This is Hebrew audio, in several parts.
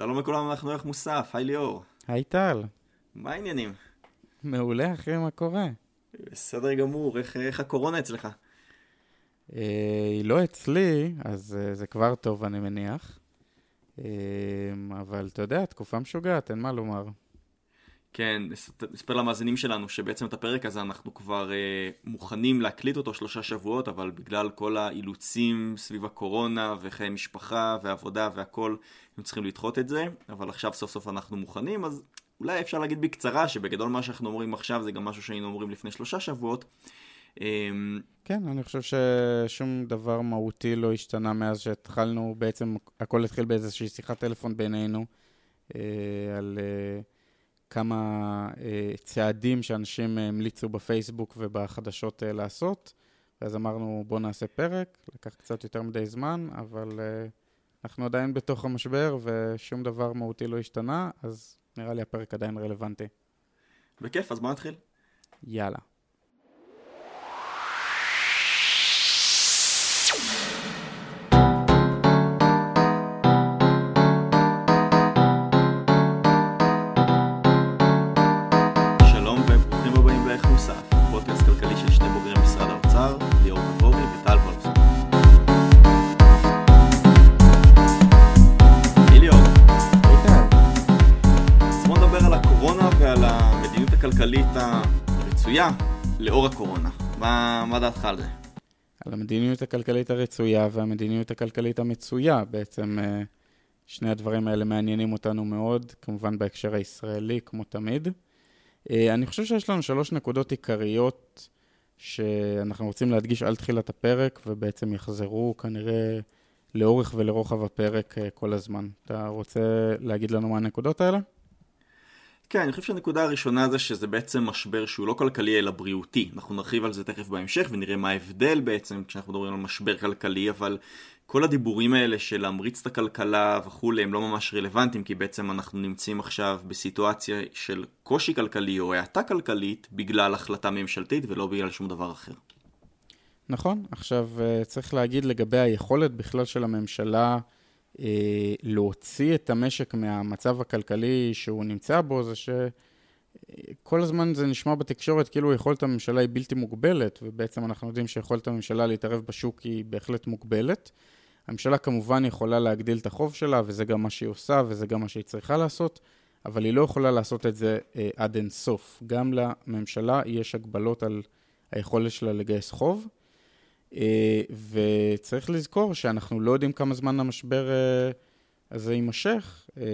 שלום לכולם, אנחנו ערך מוסף, היי ליאור. היי טל. מה העניינים? מעולה, אחי, מה קורה? בסדר גמור, איך, איך הקורונה אצלך? אה, היא לא אצלי, אז אה, זה כבר טוב, אני מניח. אה, אבל אתה יודע, תקופה משוגעת, אין מה לומר. כן, נספר למאזינים שלנו שבעצם את הפרק הזה אנחנו כבר אה, מוכנים להקליט אותו שלושה שבועות, אבל בגלל כל האילוצים סביב הקורונה וחיי משפחה ועבודה והכל, הם צריכים לדחות את זה, אבל עכשיו סוף סוף אנחנו מוכנים, אז אולי אפשר להגיד בקצרה שבגדול מה שאנחנו אומרים עכשיו זה גם משהו שהיינו אומרים לפני שלושה שבועות. אה, כן, אני חושב ששום דבר מהותי לא השתנה מאז שהתחלנו, בעצם הכל התחיל באיזושהי שיחת טלפון בינינו אה, על... אה, כמה אה, צעדים שאנשים המליצו בפייסבוק ובחדשות אה, לעשות, ואז אמרנו בואו נעשה פרק, לקח קצת יותר מדי זמן, אבל אה, אנחנו עדיין בתוך המשבר ושום דבר מהותי לא השתנה, אז נראה לי הפרק עדיין רלוונטי. בכיף, אז בוא נתחיל. יאללה. לאור הקורונה. מה, מה דעתך על זה? על המדיניות הכלכלית הרצויה והמדיניות הכלכלית המצויה. בעצם אה, שני הדברים האלה מעניינים אותנו מאוד, כמובן בהקשר הישראלי, כמו תמיד. אה, אני חושב שיש לנו שלוש נקודות עיקריות שאנחנו רוצים להדגיש על תחילת הפרק, ובעצם יחזרו כנראה לאורך ולרוחב הפרק אה, כל הזמן. אתה רוצה להגיד לנו מה הנקודות האלה? כן, אני חושב שהנקודה הראשונה זה שזה בעצם משבר שהוא לא כלכלי אלא בריאותי. אנחנו נרחיב על זה תכף בהמשך ונראה מה ההבדל בעצם כשאנחנו מדברים על משבר כלכלי, אבל כל הדיבורים האלה של להמריץ את הכלכלה וכולי הם לא ממש רלוונטיים, כי בעצם אנחנו נמצאים עכשיו בסיטואציה של קושי כלכלי או האטה כלכלית בגלל החלטה ממשלתית ולא בגלל שום דבר אחר. נכון, עכשיו אה, צריך להגיד לגבי היכולת בכלל של הממשלה להוציא את המשק מהמצב הכלכלי שהוא נמצא בו, זה שכל הזמן זה נשמע בתקשורת כאילו יכולת הממשלה היא בלתי מוגבלת, ובעצם אנחנו יודעים שיכולת הממשלה להתערב בשוק היא בהחלט מוגבלת. הממשלה כמובן יכולה להגדיל את החוב שלה, וזה גם מה שהיא עושה, וזה גם מה שהיא צריכה לעשות, אבל היא לא יכולה לעשות את זה אה, עד אין סוף. גם לממשלה יש הגבלות על היכולת שלה לגייס חוב. אה, וצריך לזכור שאנחנו לא יודעים כמה זמן המשבר אה, הזה יימשך. אה,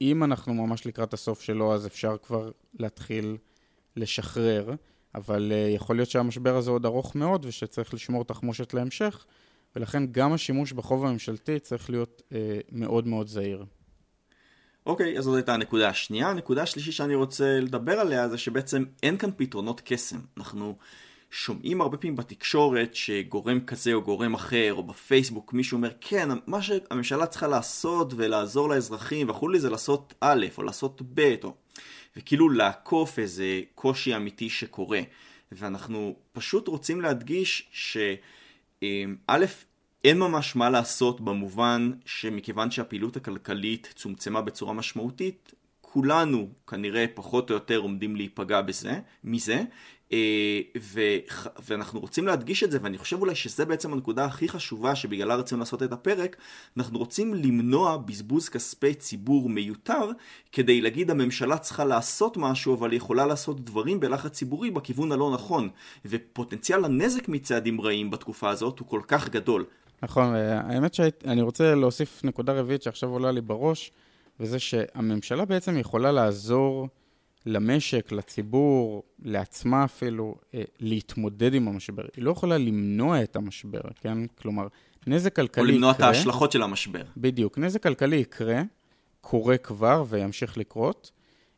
אם אנחנו ממש לקראת הסוף שלו, אז אפשר כבר להתחיל לשחרר, אבל יכול להיות שהמשבר הזה עוד ארוך מאוד ושצריך לשמור תחמושת להמשך, ולכן גם השימוש בחוב הממשלתי צריך להיות מאוד מאוד זהיר. אוקיי, okay, אז זאת הייתה הנקודה השנייה. הנקודה השלישית שאני רוצה לדבר עליה זה שבעצם אין כאן פתרונות קסם. אנחנו... שומעים הרבה פעמים בתקשורת שגורם כזה או גורם אחר, או בפייסבוק מישהו אומר, כן, מה שהממשלה צריכה לעשות ולעזור לאזרחים וכולי זה לעשות א', או לעשות ב', או... וכאילו לעקוף איזה קושי אמיתי שקורה. ואנחנו פשוט רוצים להדגיש שא', אין ממש מה לעשות במובן שמכיוון שהפעילות הכלכלית צומצמה בצורה משמעותית, כולנו כנראה פחות או יותר עומדים להיפגע בזה, מזה, ו, ואנחנו רוצים להדגיש את זה, ואני חושב אולי שזה בעצם הנקודה הכי חשובה שבגללה רצינו לעשות את הפרק, אנחנו רוצים למנוע בזבוז כספי ציבור מיותר, כדי להגיד הממשלה צריכה לעשות משהו, אבל היא יכולה לעשות דברים בלחץ ציבורי בכיוון הלא נכון, ופוטנציאל הנזק מצעדים רעים בתקופה הזאת הוא כל כך גדול. נכון, האמת שאני רוצה להוסיף נקודה רביעית שעכשיו עולה לי בראש, וזה שהממשלה בעצם יכולה לעזור למשק, לציבור, לעצמה אפילו, אה, להתמודד עם המשבר. היא לא יכולה למנוע את המשבר, כן? כלומר, נזק כלכלי יקרה... או למנוע את ההשלכות של המשבר. בדיוק. נזק כלכלי יקרה, קורה כבר וימשיך לקרות.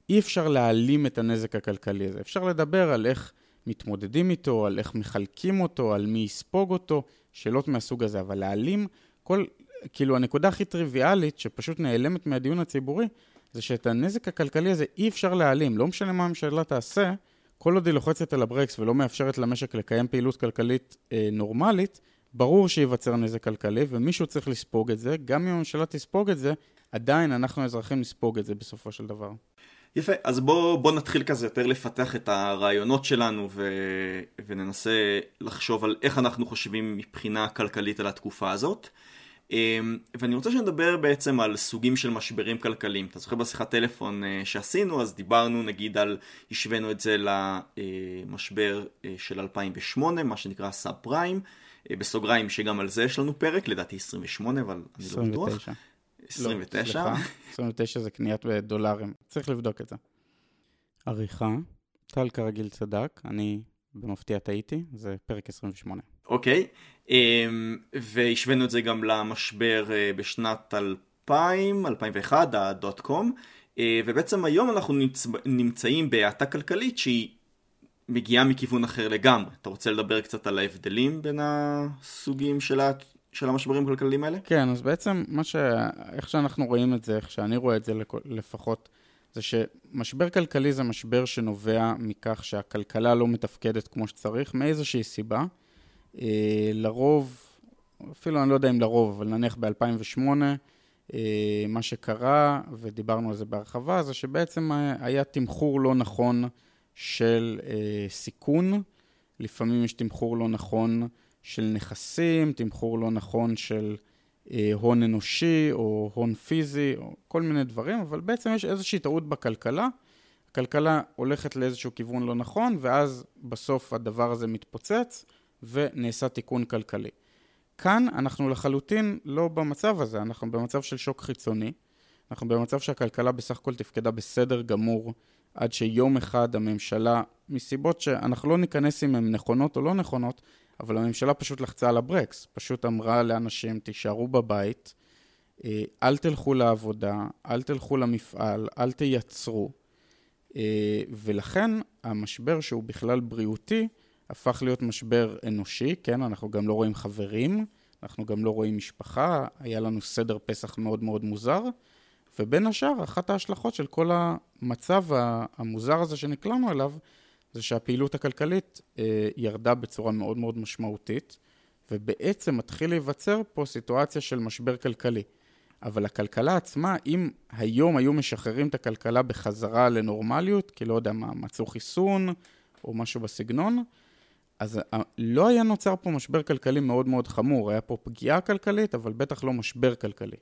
אי אפשר להעלים את הנזק הכלכלי הזה. אפשר לדבר על איך מתמודדים איתו, על איך מחלקים אותו, על מי יספוג אותו, שאלות מהסוג הזה. אבל להעלים כל... כאילו, הנקודה הכי טריוויאלית, שפשוט נעלמת מהדיון הציבורי, זה שאת הנזק הכלכלי הזה אי אפשר להעלים. לא משנה מה הממשלה תעשה, כל עוד היא לוחצת על הברקס ולא מאפשרת למשק לקיים פעילות כלכלית אה, נורמלית, ברור שייווצר נזק כלכלי ומישהו צריך לספוג את זה. גם אם הממשלה תספוג את זה, עדיין אנחנו האזרחים נספוג את זה בסופו של דבר. יפה, אז בוא, בוא נתחיל כזה יותר לפתח את הרעיונות שלנו ו... וננסה לחשוב על איך אנחנו חושבים מבחינה כלכלית על התקופה הזאת. אמ, ואני רוצה שנדבר בעצם על סוגים של משברים כלכליים. אתה זוכר בשיחת טלפון אה, שעשינו, אז דיברנו נגיד על, השווינו את זה למשבר אה, של 2008, מה שנקרא סאב פריים. אה, בסוגריים שגם על זה יש לנו פרק, לדעתי 28, אבל אני לא בטוח. 29. 29. לא, 29 זה קניית בדולרים, צריך לבדוק את זה. עריכה, טל כרגיל צדק, אני במפתיע טעיתי, זה פרק 28. אוקיי, אמ, והשווינו את זה גם למשבר אה, בשנת 2000, 2001, הדוט קום, ובעצם היום אנחנו נמצאים בהאטה כלכלית שהיא מגיעה מכיוון אחר לגמרי. אתה רוצה לדבר קצת על ההבדלים בין הסוגים של, ה... של המשברים הכלכליים האלה? כן, אז בעצם מה ש... איך שאנחנו רואים את זה, איך שאני רואה את זה לפחות, זה שמשבר כלכלי זה משבר שנובע מכך שהכלכלה לא מתפקדת כמו שצריך, מאיזושהי סיבה. אה, לרוב, אפילו אני לא יודע אם לרוב, אבל נניח ב-2008, אה, מה שקרה, ודיברנו על זה בהרחבה, זה שבעצם היה תמחור לא נכון של אה, סיכון, לפעמים יש תמחור לא נכון של נכסים, תמחור לא נכון של הון אנושי או הון פיזי, או כל מיני דברים, אבל בעצם יש איזושהי טעות בכלכלה. הכלכלה הולכת לאיזשהו כיוון לא נכון, ואז בסוף הדבר הזה מתפוצץ ונעשה תיקון כלכלי. כאן אנחנו לחלוטין לא במצב הזה, אנחנו במצב של שוק חיצוני. אנחנו במצב שהכלכלה בסך הכל תפקדה בסדר גמור עד שיום אחד הממשלה, מסיבות שאנחנו לא ניכנס אם הן נכונות או לא נכונות, אבל הממשלה פשוט לחצה על הברקס, פשוט אמרה לאנשים, תישארו בבית, אה, אל תלכו לעבודה, אל תלכו למפעל, אל תייצרו. אה, ולכן המשבר שהוא בכלל בריאותי, הפך להיות משבר אנושי, כן? אנחנו גם לא רואים חברים, אנחנו גם לא רואים משפחה, היה לנו סדר פסח מאוד מאוד מוזר, ובין השאר, אחת ההשלכות של כל המצב המוזר הזה שנקלענו אליו, זה שהפעילות הכלכלית אה, ירדה בצורה מאוד מאוד משמעותית, ובעצם מתחיל להיווצר פה סיטואציה של משבר כלכלי. אבל הכלכלה עצמה, אם היום היו משחררים את הכלכלה בחזרה לנורמליות, כי לא יודע מה, מצאו חיסון או משהו בסגנון, אז אה, לא היה נוצר פה משבר כלכלי מאוד מאוד חמור, היה פה פגיעה כלכלית, אבל בטח לא משבר כלכלי.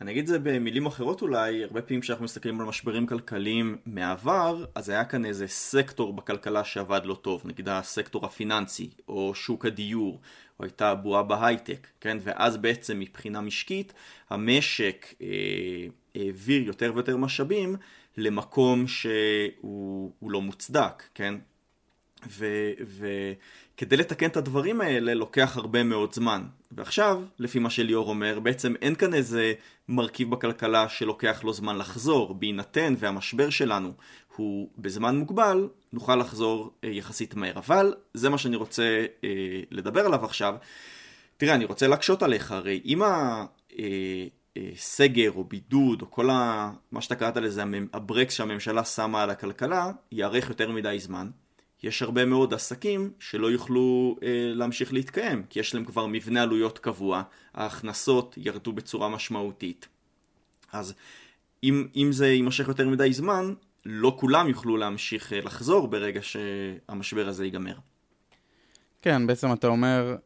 אני אגיד את זה במילים אחרות אולי, הרבה פעמים כשאנחנו מסתכלים על משברים כלכליים מעבר, אז היה כאן איזה סקטור בכלכלה שעבד לא טוב, נגיד הסקטור הפיננסי, או שוק הדיור, או הייתה בועה בהייטק, כן? ואז בעצם מבחינה משקית, המשק אה, העביר יותר ויותר משאבים למקום שהוא לא מוצדק, כן? וכדי לתקן את הדברים האלה לוקח הרבה מאוד זמן. ועכשיו, לפי מה שליאור אומר, בעצם אין כאן איזה מרכיב בכלכלה שלוקח לו זמן לחזור, בהינתן והמשבר שלנו הוא בזמן מוגבל, נוכל לחזור אה, יחסית מהר. אבל זה מה שאני רוצה אה, לדבר עליו עכשיו. תראה, אני רוצה להקשות עליך, הרי אם הסגר אה, או בידוד או כל ה... מה שאתה קראת לזה, הברקס שהממשלה שמה על הכלכלה, יארך יותר מדי זמן. יש הרבה מאוד עסקים שלא יוכלו אה, להמשיך להתקיים, כי יש להם כבר מבנה עלויות קבוע, ההכנסות ירדו בצורה משמעותית. אז אם, אם זה יימשך יותר מדי זמן, לא כולם יוכלו להמשיך אה, לחזור ברגע שהמשבר הזה ייגמר. כן, בעצם אתה אומר,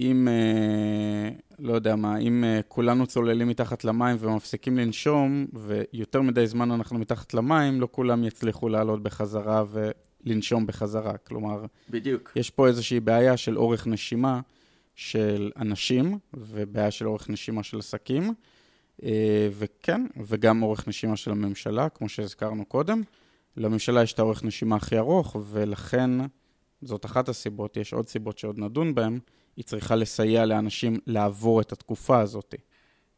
אם, אה, לא יודע מה, אם אה, כולנו צוללים מתחת למים ומפסיקים לנשום, ויותר מדי זמן אנחנו מתחת למים, לא כולם יצליחו לעלות בחזרה ו... לנשום בחזרה. כלומר, בדיוק. יש פה איזושהי בעיה של אורך נשימה של אנשים, ובעיה של אורך נשימה של עסקים, אה, וכן, וגם אורך נשימה של הממשלה, כמו שהזכרנו קודם. לממשלה יש את האורך נשימה הכי ארוך, ולכן זאת אחת הסיבות, יש עוד סיבות שעוד נדון בהן, היא צריכה לסייע לאנשים לעבור את התקופה הזאת.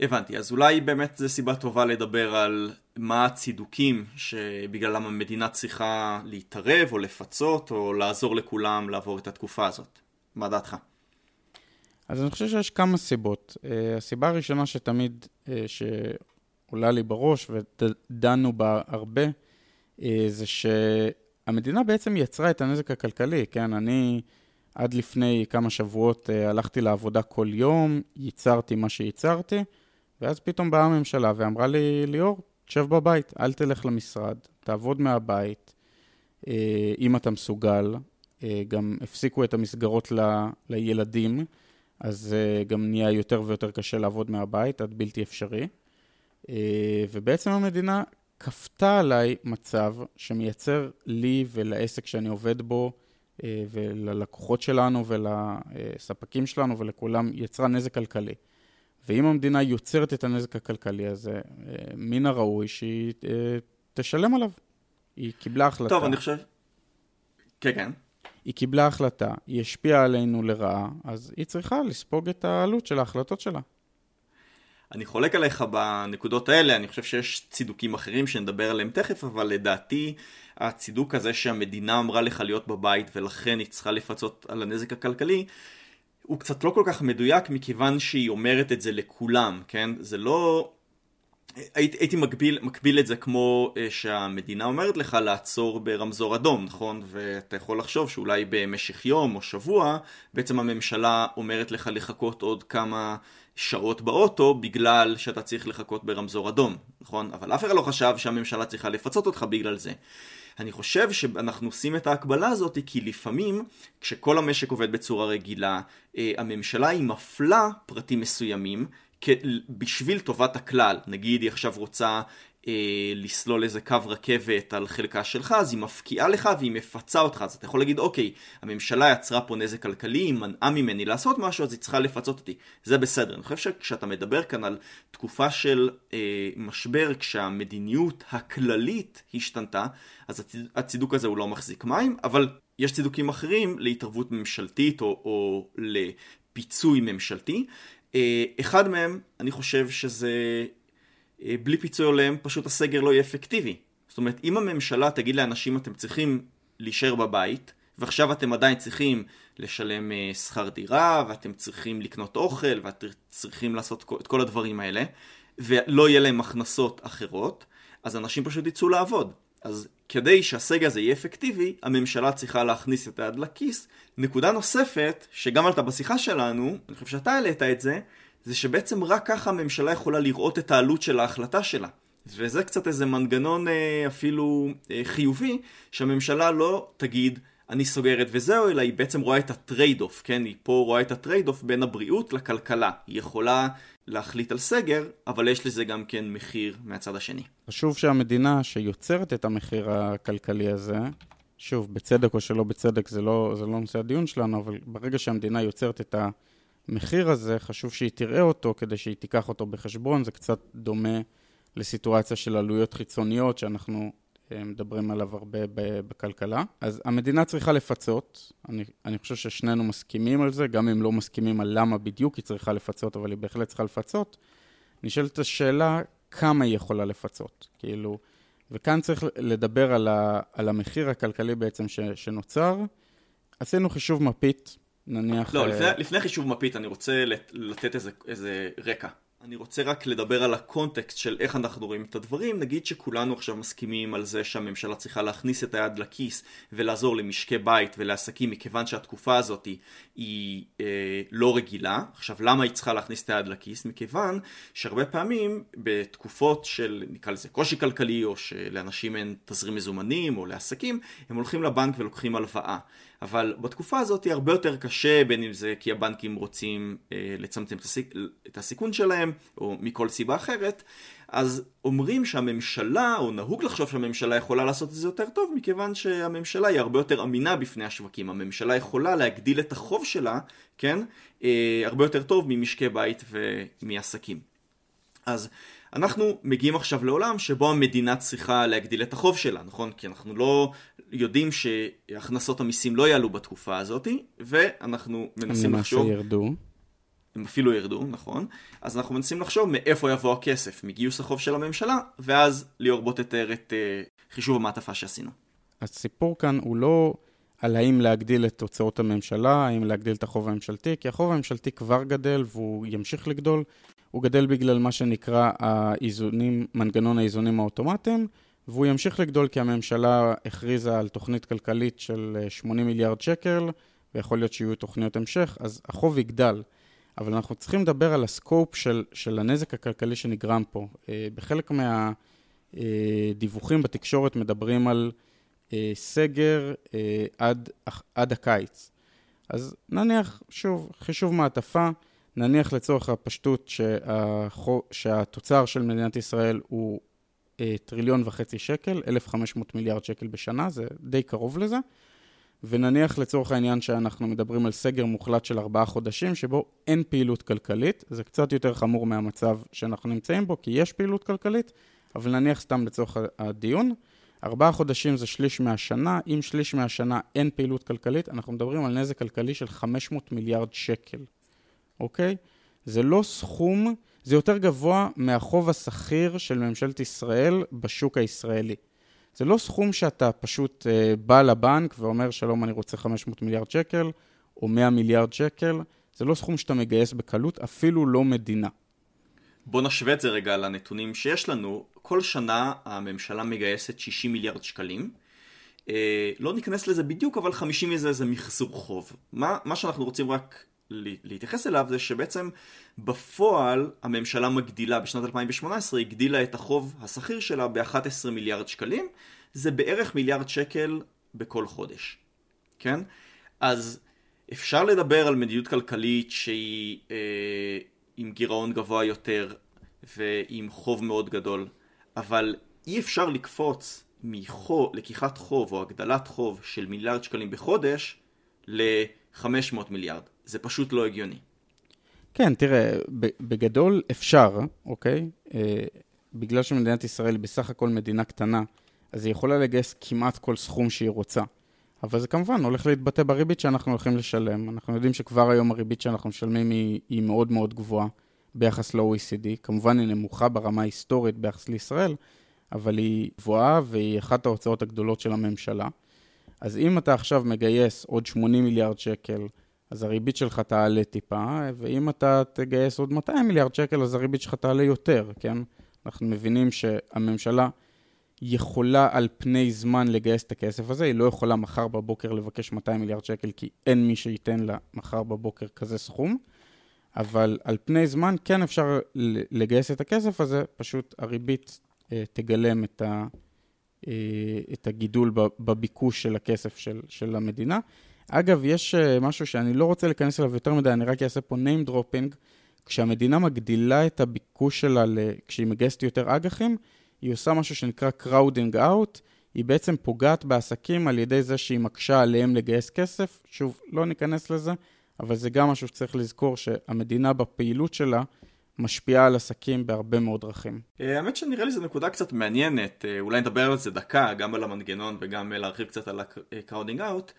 הבנתי, אז אולי באמת זו סיבה טובה לדבר על מה הצידוקים שבגללם המדינה צריכה להתערב או לפצות או לעזור לכולם לעבור את התקופה הזאת. מה דעתך? אז אני חושב שיש כמה סיבות. Uh, הסיבה הראשונה שתמיד, uh, שעולה לי בראש ודנו בה הרבה, uh, זה שהמדינה בעצם יצרה את הנזק הכלכלי, כן? אני עד לפני כמה שבועות הלכתי לעבודה כל יום, ייצרתי מה שייצרתי, ואז פתאום באה הממשלה ואמרה לי, ליאור, תשב בבית, אל תלך למשרד, תעבוד מהבית, אה, אם אתה מסוגל. אה, גם הפסיקו את המסגרות ל, לילדים, אז אה, גם נהיה יותר ויותר קשה לעבוד מהבית, עד בלתי אפשרי. ובעצם המדינה כפתה עליי מצב שמייצר לי ולעסק שאני עובד בו, וללקוחות שלנו ולספקים שלנו ולכולם, יצרה נזק כלכלי. ואם המדינה יוצרת את הנזק הכלכלי הזה, מן הראוי שהיא תשלם עליו. היא קיבלה החלטה. טוב, אני חושב... כן, כן. היא קיבלה החלטה, היא השפיעה עלינו לרעה, אז היא צריכה לספוג את העלות של ההחלטות שלה. אני חולק עליך בנקודות האלה, אני חושב שיש צידוקים אחרים שנדבר עליהם תכף, אבל לדעתי הצידוק הזה שהמדינה אמרה לך להיות בבית ולכן היא צריכה לפצות על הנזק הכלכלי, הוא קצת לא כל כך מדויק מכיוון שהיא אומרת את זה לכולם, כן? זה לא... הייתי, הייתי מקביל, מקביל את זה כמו uh, שהמדינה אומרת לך לעצור ברמזור אדום, נכון? ואתה יכול לחשוב שאולי במשך יום או שבוע בעצם הממשלה אומרת לך לחכות עוד כמה שעות באוטו בגלל שאתה צריך לחכות ברמזור אדום, נכון? אבל אף אחד לא חשב שהממשלה צריכה לפצות אותך בגלל זה. אני חושב שאנחנו עושים את ההקבלה הזאת כי לפעמים כשכל המשק עובד בצורה רגילה, אה, הממשלה היא מפלה פרטים מסוימים בשביל טובת הכלל, נגיד היא עכשיו רוצה אה, לסלול איזה קו רכבת על חלקה שלך, אז היא מפקיעה לך והיא מפצה אותך, אז אתה יכול להגיד, אוקיי, הממשלה יצרה פה נזק כלכלי, היא מנעה ממני לעשות משהו, אז היא צריכה לפצות אותי. זה בסדר. אני חושב שכשאתה מדבר כאן על תקופה של אה, משבר, כשהמדיניות הכללית השתנתה, אז הציד, הצידוק הזה הוא לא מחזיק מים, אבל יש צידוקים אחרים להתערבות ממשלתית או, או לפיצוי ממשלתי. אה, אחד מהם, אני חושב שזה בלי פיצוי הולם, פשוט הסגר לא יהיה אפקטיבי. זאת אומרת, אם הממשלה תגיד לאנשים אתם צריכים להישאר בבית, ועכשיו אתם עדיין צריכים לשלם אה, שכר דירה, ואתם צריכים לקנות אוכל, ואתם צריכים לעשות את כל הדברים האלה, ולא יהיה להם הכנסות אחרות, אז אנשים פשוט יצאו לעבוד. אז כדי שהסגר הזה יהיה אפקטיבי, הממשלה צריכה להכניס את היד לכיס. נקודה נוספת, שגם עלתה בשיחה שלנו, אני חושב שאתה העלית את זה, זה שבעצם רק ככה הממשלה יכולה לראות את העלות של ההחלטה שלה. וזה קצת איזה מנגנון אה, אפילו אה, חיובי, שהממשלה לא תגיד אני סוגרת וזהו, אלא היא בעצם רואה את ה trade-off, כן? היא פה רואה את ה trade-off בין הבריאות לכלכלה. היא יכולה להחליט על סגר, אבל יש לזה גם כן מחיר מהצד השני. חשוב שהמדינה שיוצרת את המחיר הכלכלי הזה, שוב, בצדק או שלא בצדק, זה לא, זה לא נושא הדיון שלנו, אבל ברגע שהמדינה יוצרת את המחיר הזה, חשוב שהיא תראה אותו כדי שהיא תיקח אותו בחשבון. זה קצת דומה לסיטואציה של עלויות חיצוניות שאנחנו מדברים עליו הרבה בכלכלה. אז המדינה צריכה לפצות, אני, אני חושב ששנינו מסכימים על זה, גם אם לא מסכימים על למה בדיוק היא צריכה לפצות, אבל היא בהחלט צריכה לפצות. נשאלת השאלה, כמה היא יכולה לפצות? כאילו, וכאן צריך לדבר על, ה, על המחיר הכלכלי בעצם ש, שנוצר. עשינו חישוב מפית, נניח... לא, לפני, לפני חישוב מפית אני רוצה לתת איזה, איזה רקע. אני רוצה רק לדבר על הקונטקסט של איך אנחנו רואים את הדברים. נגיד שכולנו עכשיו מסכימים על זה שהממשלה צריכה להכניס את היד לכיס ולעזור למשקי בית ולעסקים מכיוון שהתקופה הזאת היא אה, לא רגילה. עכשיו למה היא צריכה להכניס את היד לכיס? מכיוון שהרבה פעמים בתקופות של נקרא לזה קושי כלכלי או שלאנשים אין תזרים מזומנים או לעסקים הם הולכים לבנק ולוקחים הלוואה. אבל בתקופה הזאת הרבה יותר קשה, בין אם זה כי הבנקים רוצים אה, לצמצם את. את הסיכון שלהם, או מכל סיבה אחרת, אז אומרים שהממשלה, או נהוג לחשוב שהממשלה יכולה לעשות את זה יותר טוב, מכיוון שהממשלה היא הרבה יותר אמינה בפני השווקים. הממשלה יכולה להגדיל את החוב שלה, כן, אה, הרבה יותר טוב ממשקי בית ומעסקים. אז אנחנו מגיעים עכשיו לעולם שבו המדינה צריכה להגדיל את החוב שלה, נכון? כי אנחנו לא יודעים שהכנסות המיסים לא יעלו בתקופה הזאת, ואנחנו מנסים לחשוב... הם למעשה ירדו. הם אפילו ירדו, נכון? אז אנחנו מנסים לחשוב מאיפה יבוא הכסף, מגיוס החוב של הממשלה, ואז ליאור בוא תתאר את uh, חישוב המעטפה שעשינו. הסיפור כאן הוא לא על האם להגדיל את הוצאות הממשלה, האם להגדיל את החוב הממשלתי, כי החוב הממשלתי כבר גדל והוא ימשיך לגדול. הוא גדל בגלל מה שנקרא האיזונים, מנגנון האיזונים האוטומטיים, והוא ימשיך לגדול כי הממשלה הכריזה על תוכנית כלכלית של 80 מיליארד שקל, ויכול להיות שיהיו תוכניות המשך, אז החוב יגדל. אבל אנחנו צריכים לדבר על הסקופ של, של הנזק הכלכלי שנגרם פה. אה, בחלק מהדיווחים בתקשורת מדברים על אה, סגר אה, עד, עד הקיץ. אז נניח, שוב, חישוב מעטפה, נניח לצורך הפשטות שהחו, שהתוצר של מדינת ישראל הוא טריליון וחצי שקל, 1,500 מיליארד שקל בשנה, זה די קרוב לזה. ונניח לצורך העניין שאנחנו מדברים על סגר מוחלט של ארבעה חודשים, שבו אין פעילות כלכלית, זה קצת יותר חמור מהמצב שאנחנו נמצאים בו, כי יש פעילות כלכלית, אבל נניח סתם לצורך הדיון, ארבעה חודשים זה שליש מהשנה, אם שליש מהשנה אין פעילות כלכלית, אנחנו מדברים על נזק כלכלי של 500 מיליארד שקל, אוקיי? זה לא סכום, זה יותר גבוה מהחוב השכיר של ממשלת ישראל בשוק הישראלי. זה לא סכום שאתה פשוט uh, בא לבנק ואומר, שלום, אני רוצה 500 מיליארד שקל, או 100 מיליארד שקל, זה לא סכום שאתה מגייס בקלות, אפילו לא מדינה. בוא נשווה את זה רגע לנתונים שיש לנו. כל שנה הממשלה מגייסת 60 מיליארד שקלים. Uh, לא ניכנס לזה בדיוק, אבל 50 מזה זה מחזור חוב. מה, מה שאנחנו רוצים רק להתייחס אליו זה שבעצם בפועל הממשלה מגדילה, בשנת 2018 הגדילה את החוב השכיר שלה ב-11 מיליארד שקלים, זה בערך מיליארד שקל בכל חודש, כן? אז אפשר לדבר על מדיניות כלכלית שהיא אה, עם גירעון גבוה יותר ועם חוב מאוד גדול, אבל אי אפשר לקפוץ מלקיחת חוב או הגדלת חוב של מיליארד שקלים בחודש ל-500 מיליארד. זה פשוט לא הגיוני. כן, תראה, בגדול אפשר, אוקיי? אה, בגלל שמדינת ישראל היא בסך הכל מדינה קטנה, אז היא יכולה לגייס כמעט כל סכום שהיא רוצה. אבל זה כמובן הולך להתבטא בריבית שאנחנו הולכים לשלם. אנחנו יודעים שכבר היום הריבית שאנחנו משלמים היא, היא מאוד מאוד גבוהה ביחס ל-OECD. כמובן היא נמוכה ברמה ההיסטורית ביחס לישראל, אבל היא גבוהה והיא אחת ההוצאות הגדולות של הממשלה. אז אם אתה עכשיו מגייס עוד 80 מיליארד שקל, אז הריבית שלך תעלה טיפה, ואם אתה תגייס עוד 200 מיליארד שקל, אז הריבית שלך תעלה יותר, כן? אנחנו מבינים שהממשלה יכולה על פני זמן לגייס את הכסף הזה, היא לא יכולה מחר בבוקר לבקש 200 מיליארד שקל, כי אין מי שייתן לה מחר בבוקר כזה סכום, אבל על פני זמן כן אפשר לגייס את הכסף הזה, פשוט הריבית אה, תגלם את, ה, את הגידול בביקוש של הכסף של, של המדינה. אגב, יש uh, משהו שאני לא רוצה להיכנס אליו יותר מדי, אני רק אעשה פה name dropping. כשהמדינה מגדילה את הביקוש שלה, כשהיא מגייסת יותר אג"חים, היא עושה משהו שנקרא crowding out, היא בעצם פוגעת בעסקים על ידי זה שהיא מקשה עליהם לגייס כסף. שוב, לא ניכנס לזה, אבל זה גם משהו שצריך לזכור שהמדינה בפעילות שלה משפיעה על עסקים בהרבה מאוד דרכים. אה, האמת שנראה לי זו נקודה קצת מעניינת, אה, אולי נדבר על זה דקה, גם על המנגנון וגם להרחיב קצת על ה-crowding out.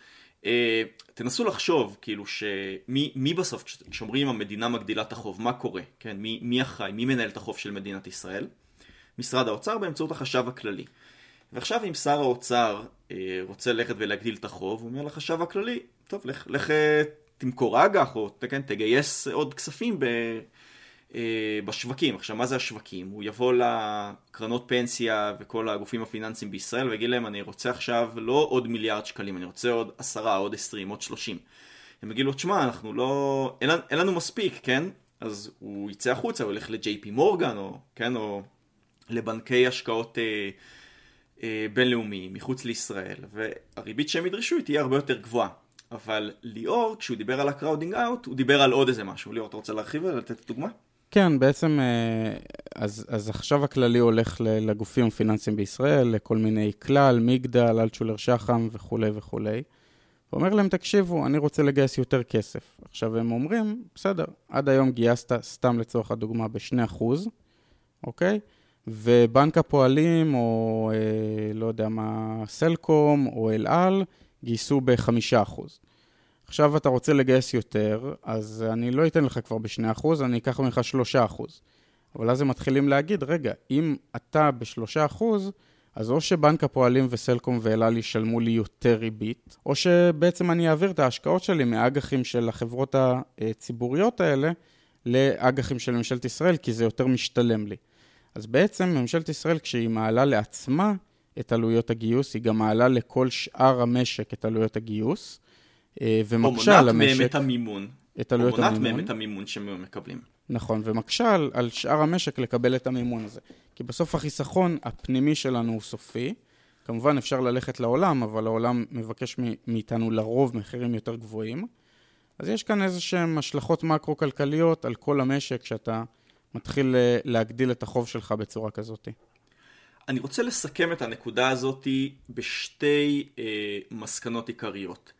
אה, תנסו לחשוב, כאילו, שמי מי בסוף, כשאומרים המדינה מגדילה את החוב, מה קורה? כן, מי, מי אחראי? מי מנהל את החוב של מדינת ישראל? משרד האוצר באמצעות החשב הכללי. ועכשיו אם שר האוצר אה, רוצה ללכת ולהגדיל את החוב, הוא אומר לחשב הכללי, טוב, לך, לך אה, תמכור אג"ח, או כן, תגייס עוד כספים. אה, בשווקים. עכשיו, מה זה השווקים? הוא יבוא לקרנות פנסיה וכל הגופים הפיננסיים בישראל ויגיד להם, אני רוצה עכשיו לא עוד מיליארד שקלים, אני רוצה עוד עשרה, עוד עשרים, עוד שלושים. הם יגידו לו, תשמע, אנחנו לא... אין, אין לנו מספיק, כן? אז הוא יצא החוצה, הוא ילך לג'יי פי מורגן, או, כן, או לבנקי השקעות אה, אה, בינלאומיים מחוץ לישראל, והריבית שהם ידרשו היא תהיה הרבה יותר גבוהה. אבל ליאור, כשהוא דיבר על ה-crowding out, הוא דיבר על עוד איזה משהו. ליאור, אתה רוצה להרחיב ולתת דוגמה? כן, בעצם, אה, אז, אז עכשיו הכללי הולך לגופים הפיננסיים בישראל, לכל מיני כלל, מגדל, אלטשולר שחם וכולי וכולי. ואומר להם, תקשיבו, אני רוצה לגייס יותר כסף. עכשיו הם אומרים, בסדר, עד היום גייסת, סתם לצורך הדוגמה, ב-2%, אוקיי? ובנק הפועלים, או אה, לא יודע מה, סלקום, או אל על, גייסו ב-5%. עכשיו אתה רוצה לגייס יותר, אז אני לא אתן לך כבר ב-2%, אני אקח ממך 3%. אבל אז הם מתחילים להגיד, רגע, אם אתה ב-3%, אז או שבנק הפועלים וסלקום ואלעל ישלמו לי יותר ריבית, או שבעצם אני אעביר את ההשקעות שלי מאג"חים של החברות הציבוריות האלה לאג"חים של ממשלת ישראל, כי זה יותר משתלם לי. אז בעצם ממשלת ישראל, כשהיא מעלה לעצמה את עלויות הגיוס, היא גם מעלה לכל שאר המשק את עלויות הגיוס, ומקשה על המשק. או מונעת מהם את המימון. את עלויות המימון. המימון. או מונעת מהם את המימון שהם מקבלים. נכון, ומקשה על, על שאר המשק לקבל את המימון הזה. כי בסוף החיסכון הפנימי שלנו הוא סופי. כמובן אפשר ללכת לעולם, אבל העולם מבקש מאיתנו לרוב מחירים יותר גבוהים. אז יש כאן איזה שהן השלכות מקרו-כלכליות על כל המשק, שאתה מתחיל אה, להגדיל את החוב שלך בצורה כזאת. אני רוצה לסכם את הנקודה הזאת בשתי אה, מסקנות עיקריות.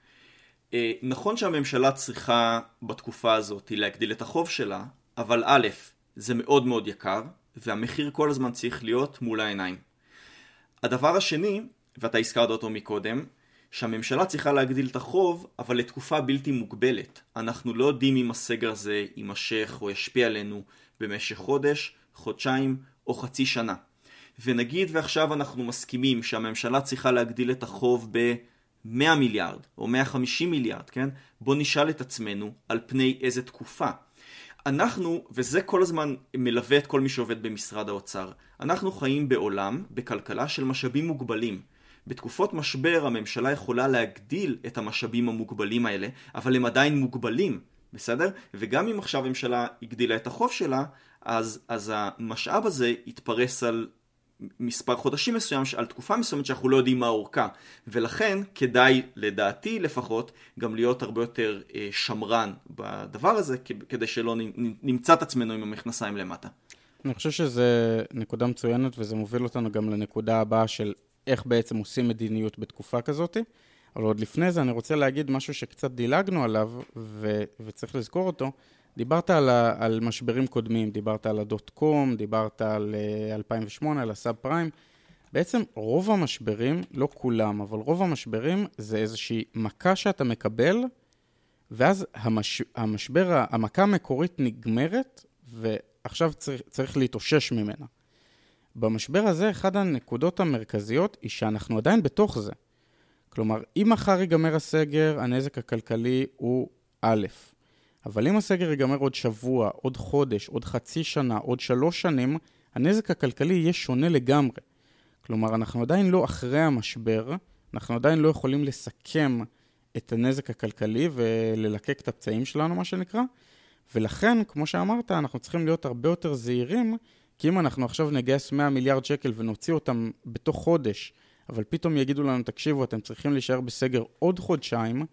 אה, נכון שהממשלה צריכה בתקופה הזאת להגדיל את החוב שלה, אבל א', זה מאוד מאוד יקר, והמחיר כל הזמן צריך להיות מול העיניים. הדבר השני, ואתה הזכרת אותו מקודם, שהממשלה צריכה להגדיל את החוב, אבל לתקופה בלתי מוגבלת. אנחנו לא יודעים אם הסגר הזה יימשך או ישפיע עלינו במשך חודש, חודשיים או חצי שנה. ונגיד ועכשיו אנחנו מסכימים שהממשלה צריכה להגדיל את החוב ב-100 מיליארד או 150 מיליארד, כן? בוא נשאל את עצמנו על פני איזה תקופה. אנחנו, וזה כל הזמן מלווה את כל מי שעובד במשרד האוצר, אנחנו חיים בעולם, בכלכלה של משאבים מוגבלים. בתקופות משבר הממשלה יכולה להגדיל את המשאבים המוגבלים האלה, אבל הם עדיין מוגבלים, בסדר? וגם אם עכשיו הממשלה הגדילה את החוב שלה, אז, אז המשאב הזה יתפרס על מספר חודשים מסוים, על תקופה מסוימת שאנחנו לא יודעים מה אורכה. ולכן כדאי, לדעתי לפחות, גם להיות הרבה יותר אה, שמרן בדבר הזה, כדי שלא נמצא את עצמנו עם המכנסיים למטה. אני חושב שזו נקודה מצוינת, וזה מוביל אותנו גם לנקודה הבאה של איך בעצם עושים מדיניות בתקופה כזאת. אבל עוד לפני זה אני רוצה להגיד משהו שקצת דילגנו עליו, ו- וצריך לזכור אותו. דיברת על, על משברים קודמים, דיברת על הדוט קום, דיברת על uh, אה, 2008, על הסאב פריים. בעצם רוב המשברים, לא כולם, אבל רוב המשברים זה איזושהי מכה שאתה מקבל, ואז המש, המשבר, המכה המקורית נגמרת, ועכשיו צריך, צריך להתאושש ממנה. במשבר הזה, אחת הנקודות המרכזיות היא שאנחנו עדיין בתוך זה. כלומר, אם מחר ייגמר הסגר, הנזק הכלכלי הוא א', אבל אם הסגר ייגמר עוד שבוע, עוד חודש, עוד חצי שנה, עוד שלוש שנים, הנזק הכלכלי יהיה שונה לגמרי. כלומר, אנחנו עדיין לא אחרי המשבר, אנחנו עדיין לא יכולים לסכם את הנזק הכלכלי וללקק את הפצעים שלנו, מה שנקרא, ולכן, כמו שאמרת, אנחנו צריכים להיות הרבה יותר זהירים, כי אם אנחנו עכשיו נגייס 100 מיליארד שקל ונוציא אותם בתוך חודש, אבל פתאום יגידו לנו, תקשיבו, אתם צריכים להישאר בסגר עוד חודשיים,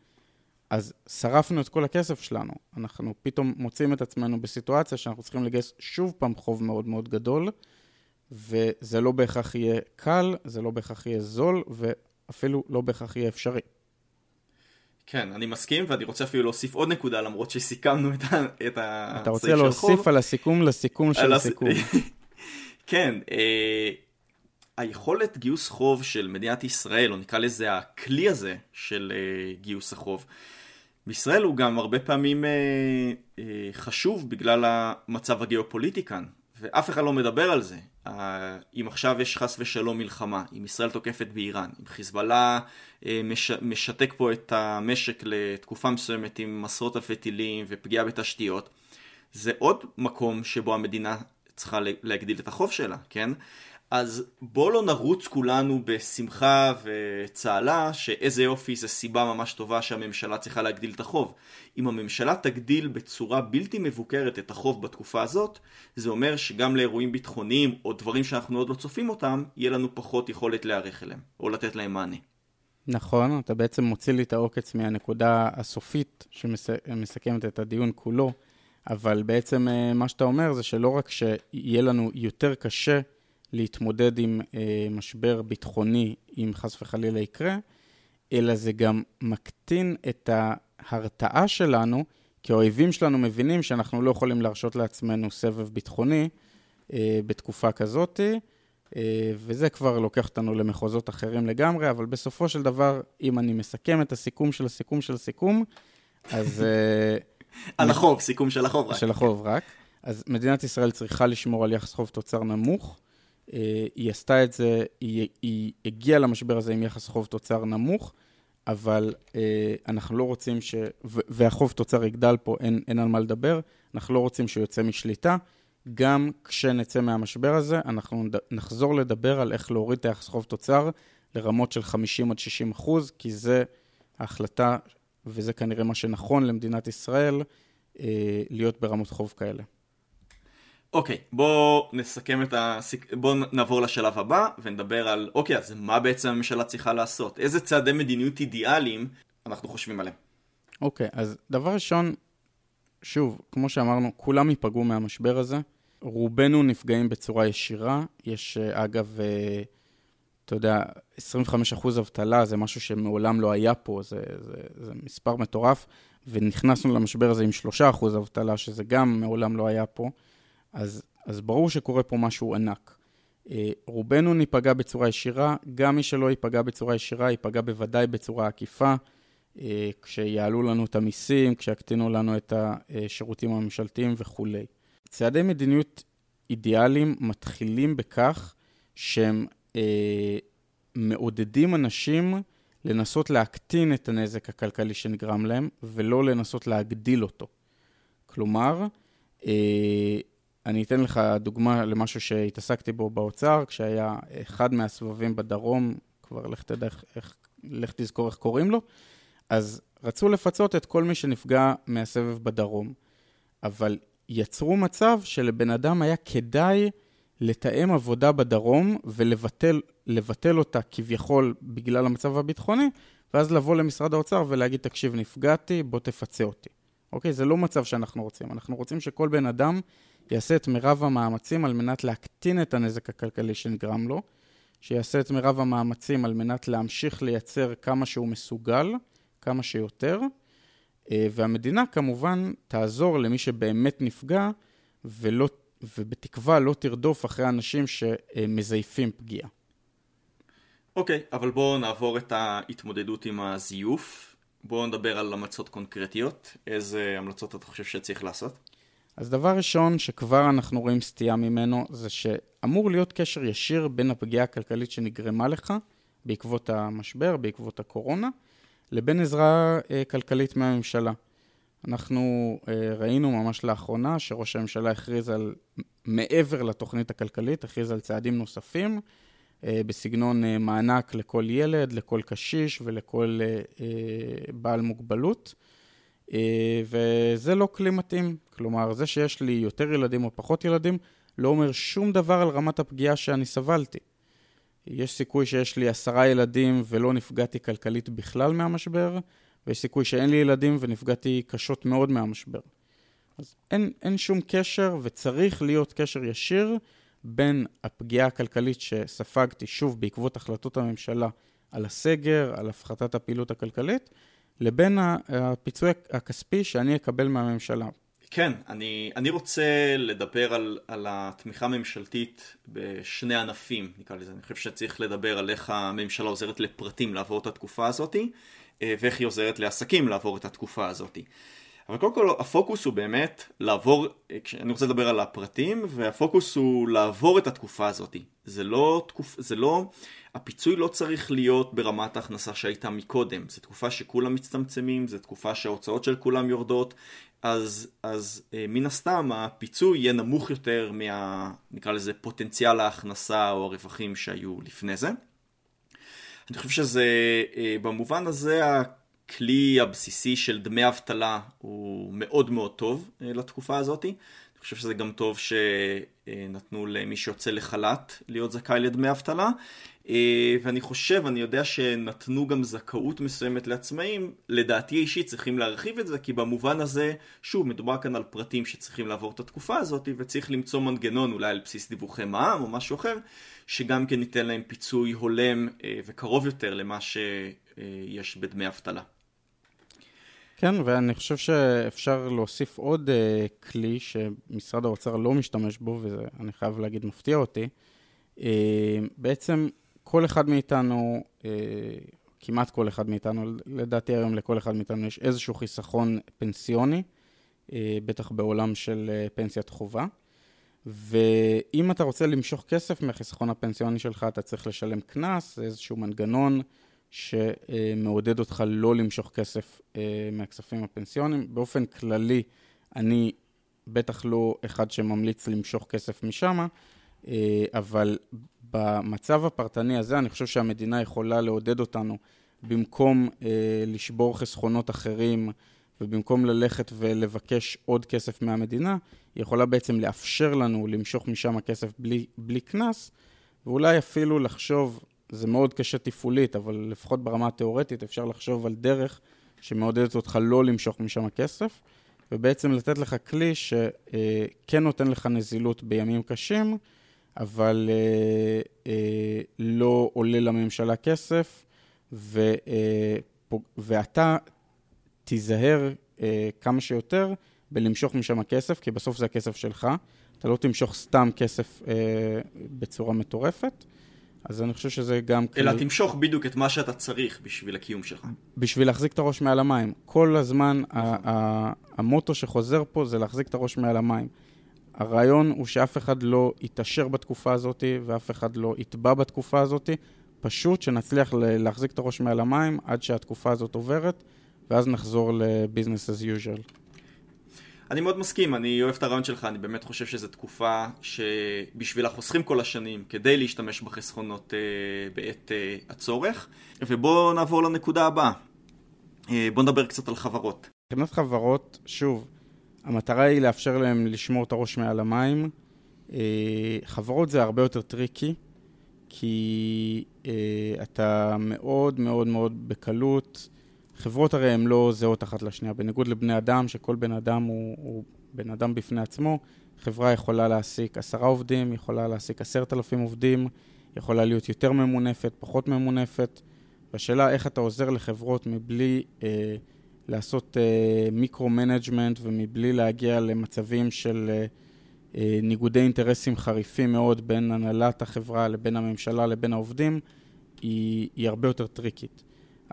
אז שרפנו את כל הכסף שלנו. אנחנו פתאום מוצאים את עצמנו בסיטואציה שאנחנו צריכים לגייס שוב פעם חוב מאוד מאוד גדול, וזה לא בהכרח יהיה קל, זה לא בהכרח יהיה זול, ואפילו לא בהכרח יהיה אפשרי. כן, אני מסכים, ואני רוצה אפילו להוסיף עוד נקודה, למרות שסיכמנו את, ה... את הסעיף אתה רוצה להוסיף על הסיכום לסיכום של הסיכום. כן, אה, היכולת גיוס חוב של מדינת ישראל, או נקרא לזה הכלי הזה של אה, גיוס החוב, בישראל הוא גם הרבה פעמים אה, אה, חשוב בגלל המצב הגיאופוליטי כאן, ואף אחד לא מדבר על זה. אה, אם עכשיו יש חס ושלום מלחמה, אם ישראל תוקפת באיראן, אם חיזבאללה אה, מש, משתק פה את המשק לתקופה מסוימת עם עשרות אלפי טילים ופגיעה בתשתיות, זה עוד מקום שבו המדינה צריכה להגדיל את החוב שלה, כן? אז בוא לא נרוץ כולנו בשמחה וצהלה שאיזה יופי זה סיבה ממש טובה שהממשלה צריכה להגדיל את החוב. אם הממשלה תגדיל בצורה בלתי מבוקרת את החוב בתקופה הזאת, זה אומר שגם לאירועים ביטחוניים או דברים שאנחנו עוד לא צופים אותם, יהיה לנו פחות יכולת להיערך אליהם, או לתת להם מענה. נכון, אתה בעצם מוציא לי את העוקץ מהנקודה הסופית שמסכמת את הדיון כולו, אבל בעצם אה, מה שאתה אומר זה שלא רק שיהיה לנו יותר קשה להתמודד עם אה, משבר ביטחוני, אם חס וחלילה יקרה, אלא זה גם מקטין את ההרתעה שלנו, כי האויבים שלנו מבינים שאנחנו לא יכולים להרשות לעצמנו סבב ביטחוני אה, בתקופה כזאת, אה, וזה כבר לוקח אותנו למחוזות אחרים לגמרי, אבל בסופו של דבר, אם אני מסכם את הסיכום של הסיכום של הסיכום, אז... אה, על החוב, סיכום של החוב רק. של החוב רק. אז מדינת ישראל צריכה לשמור על יחס חוב תוצר נמוך. אה, היא עשתה את זה, היא, היא הגיעה למשבר הזה עם יחס חוב תוצר נמוך, אבל אה, אנחנו לא רוצים ש... והחוב תוצר יגדל פה, אין, אין על מה לדבר, אנחנו לא רוצים שהוא יוצא משליטה. גם כשנצא מהמשבר הזה, אנחנו נחזור לדבר על איך להוריד את היחס חוב תוצר לרמות של 50 עד 60 אחוז, כי זה ההחלטה, וזה כנראה מה שנכון למדינת ישראל, להיות ברמות חוב כאלה. אוקיי, okay, בואו נסכם את ה... בואו נעבור לשלב הבא ונדבר על, אוקיי, okay, אז מה בעצם הממשלה צריכה לעשות? איזה צעדי מדיניות אידיאליים אנחנו חושבים עליהם? אוקיי, okay, אז דבר ראשון, שוב, כמו שאמרנו, כולם ייפגעו מהמשבר הזה. רובנו נפגעים בצורה ישירה. יש, אה, אגב, אה, אתה יודע, 25% אבטלה זה משהו שמעולם לא היה פה, זה, זה, זה מספר מטורף, ונכנסנו למשבר הזה עם 3% אבטלה, שזה גם מעולם לא היה פה. אז, אז ברור שקורה פה משהו ענק. אה, רובנו ניפגע בצורה ישירה, גם מי שלא ייפגע בצורה ישירה, ייפגע בוודאי בצורה עקיפה, אה, כשיעלו לנו את המיסים, כשיקטינו לנו את השירותים הממשלתיים וכולי. צעדי מדיניות אידיאליים מתחילים בכך שהם אה, מעודדים אנשים לנסות להקטין את הנזק הכלכלי שנגרם להם, ולא לנסות להגדיל אותו. כלומר, אה, אני אתן לך דוגמה למשהו שהתעסקתי בו באוצר, כשהיה אחד מהסבבים בדרום, כבר לך תדע איך, לך תזכור איך קוראים לו, אז רצו לפצות את כל מי שנפגע מהסבב בדרום. אבל יצרו מצב שלבן אדם היה כדאי לתאם עבודה בדרום ולבטל אותה כביכול בגלל המצב הביטחוני, ואז לבוא למשרד האוצר ולהגיד, תקשיב, נפגעתי, בוא תפצה אותי. אוקיי? זה לא מצב שאנחנו רוצים. אנחנו רוצים שכל בן אדם יעשה את מירב המאמצים על מנת להקטין את הנזק הכלכלי שנגרם לו, שיעשה את מירב המאמצים על מנת להמשיך לייצר כמה שהוא מסוגל, כמה שיותר, אה, והמדינה כמובן תעזור למי שבאמת נפגע, ולא, ובתקווה לא תרדוף אחרי אנשים שמזייפים פגיעה. אוקיי, okay, אבל בואו נעבור את ההתמודדות עם הזיוף. בואו נדבר על המלצות קונקרטיות. איזה המלצות אתה חושב שצריך לעשות? אז דבר ראשון שכבר אנחנו רואים סטייה ממנו, זה שאמור להיות קשר ישיר בין הפגיעה הכלכלית שנגרמה לך בעקבות המשבר, בעקבות הקורונה, לבין עזרה אה, כלכלית מהממשלה. אנחנו אה, ראינו ממש לאחרונה שראש הממשלה הכריז על, מעבר לתוכנית הכלכלית, הכריז על צעדים נוספים אה, בסגנון אה, מענק לכל ילד, לכל קשיש ולכל אה, אה, בעל מוגבלות. אה, וזה לא כלי מתאים. כלומר, זה שיש לי יותר ילדים או פחות ילדים, לא אומר שום דבר על רמת הפגיעה שאני סבלתי. יש סיכוי שיש לי עשרה ילדים ולא נפגעתי כלכלית בכלל מהמשבר, ויש סיכוי שאין לי ילדים ונפגעתי קשות מאוד מהמשבר. אז אין, אין שום קשר וצריך להיות קשר ישיר בין הפגיעה הכלכלית שספגתי, שוב, בעקבות החלטות הממשלה על הסגר, על הפחתת הפעילות הכלכלית, לבין הפיצוי הכספי שאני אקבל מהממשלה. כן, אני, אני רוצה לדבר על, על התמיכה הממשלתית בשני ענפים, נקרא לזה. אני חושב שצריך לדבר על איך הממשלה עוזרת לפרטים לעבור את התקופה הזאת, אה, ואיך היא עוזרת לעסקים לעבור את התקופה הזאת. אבל קודם כל הפוקוס הוא באמת לעבור, אה, אני רוצה לדבר על הפרטים, והפוקוס הוא לעבור את התקופה הזאת. זה לא, תקופ, זה לא, הפיצוי לא צריך להיות ברמת ההכנסה שהייתה מקודם. זו תקופה שכולם מצטמצמים, זו תקופה שההוצאות של כולם יורדות, אז, אז אה, מן הסתם הפיצוי יהיה נמוך יותר מה... נקרא לזה פוטנציאל ההכנסה או הרווחים שהיו לפני זה. אני חושב שזה, אה, במובן הזה הכלי הבסיסי של דמי אבטלה הוא מאוד מאוד טוב אה, לתקופה הזאת. אני חושב שזה גם טוב שנתנו למי שיוצא לחל"ת להיות זכאי לדמי אבטלה. אה, ואני חושב, אני יודע שנתנו גם זכאות מסוימת לעצמאים, לדעתי אישית צריכים להרחיב את זה, כי במובן הזה, שוב, מדובר כאן על פרטים שצריכים לעבור את התקופה הזאת, וצריך למצוא מנגנון אולי על בסיס דיווחי מע"מ או משהו אחר, שגם כן ייתן להם פיצוי הולם אה, וקרוב יותר למה שיש בדמי אבטלה. כן, ואני חושב שאפשר להוסיף עוד uh, כלי שמשרד האוצר לא משתמש בו, ואני חייב להגיד, מפתיע אותי. Uh, בעצם כל אחד מאיתנו, אה, כמעט כל אחד מאיתנו, לדעתי היום לכל אחד מאיתנו יש איזשהו חיסכון פנסיוני, אה, בטח בעולם של אה, פנסיית חובה. ואם אתה רוצה למשוך כסף מהחיסכון הפנסיוני שלך, אתה צריך לשלם קנס, איזשהו מנגנון שמעודד אותך לא למשוך כסף מהכספים הפנסיוניים. באופן כללי, אני בטח לא אחד שממליץ למשוך כסף משם, אבל במצב הפרטני הזה, אני חושב שהמדינה יכולה לעודד אותנו במקום אה, לשבור חסכונות אחרים ובמקום ללכת ולבקש עוד כסף מהמדינה, היא יכולה בעצם לאפשר לנו למשוך משם כסף בלי קנס, ואולי אפילו לחשוב, זה מאוד קשה תפעולית, אבל לפחות ברמה התיאורטית אפשר לחשוב על דרך שמעודדת אותך לא למשוך משם כסף, ובעצם לתת לך כלי שכן נותן לך נזילות בימים קשים, אבל אה, אה, לא עולה לממשלה כסף, ו, אה, ואתה תיזהר כמה שיותר בלמשוך משם כסף, כי בסוף זה הכסף שלך. אתה לא תמשוך סתם כסף בצורה מטורפת. אז אני חושב שזה גם... אלא כלי... תמשוך בדיוק את מה שאתה צריך בשביל הקיום שלך. בשביל להחזיק את הראש מעל המים. כל הזמן, נכון. המוטו שחוזר פה זה להחזיק את הראש מעל המים. הרעיון הוא שאף אחד לא יתעשר בתקופה הזאת ואף אחד לא יטבע בתקופה הזאת, פשוט שנצליח להחזיק את הראש מעל המים עד שהתקופה הזאת עוברת, ואז נחזור ל-business as usual. אני מאוד מסכים, אני אוהב את הרעיון שלך, אני באמת חושב שזו תקופה שבשביל החוסכים כל השנים, כדי להשתמש בחסכונות uh, בעת uh, הצורך. ובואו נעבור לנקודה הבאה. Uh, בואו נדבר קצת על חברות. מבחינת חברות, שוב, המטרה היא לאפשר להם לשמור את הראש מעל המים. אה, חברות זה הרבה יותר טריקי, כי אה, אתה מאוד מאוד מאוד בקלות, חברות הרי הן לא זהות אחת לשנייה, בניגוד לבני אדם, שכל בן אדם הוא, הוא בן אדם בפני עצמו, חברה יכולה להעסיק עשרה עובדים, יכולה להעסיק עשרת אלפים עובדים, יכולה להיות יותר ממונפת, פחות ממונפת, והשאלה איך אתה עוזר לחברות מבלי... אה, לעשות micro-management uh, ומבלי להגיע למצבים של uh, uh, ניגודי אינטרסים חריפים מאוד בין הנהלת החברה לבין הממשלה לבין העובדים, היא, היא הרבה יותר טריקית.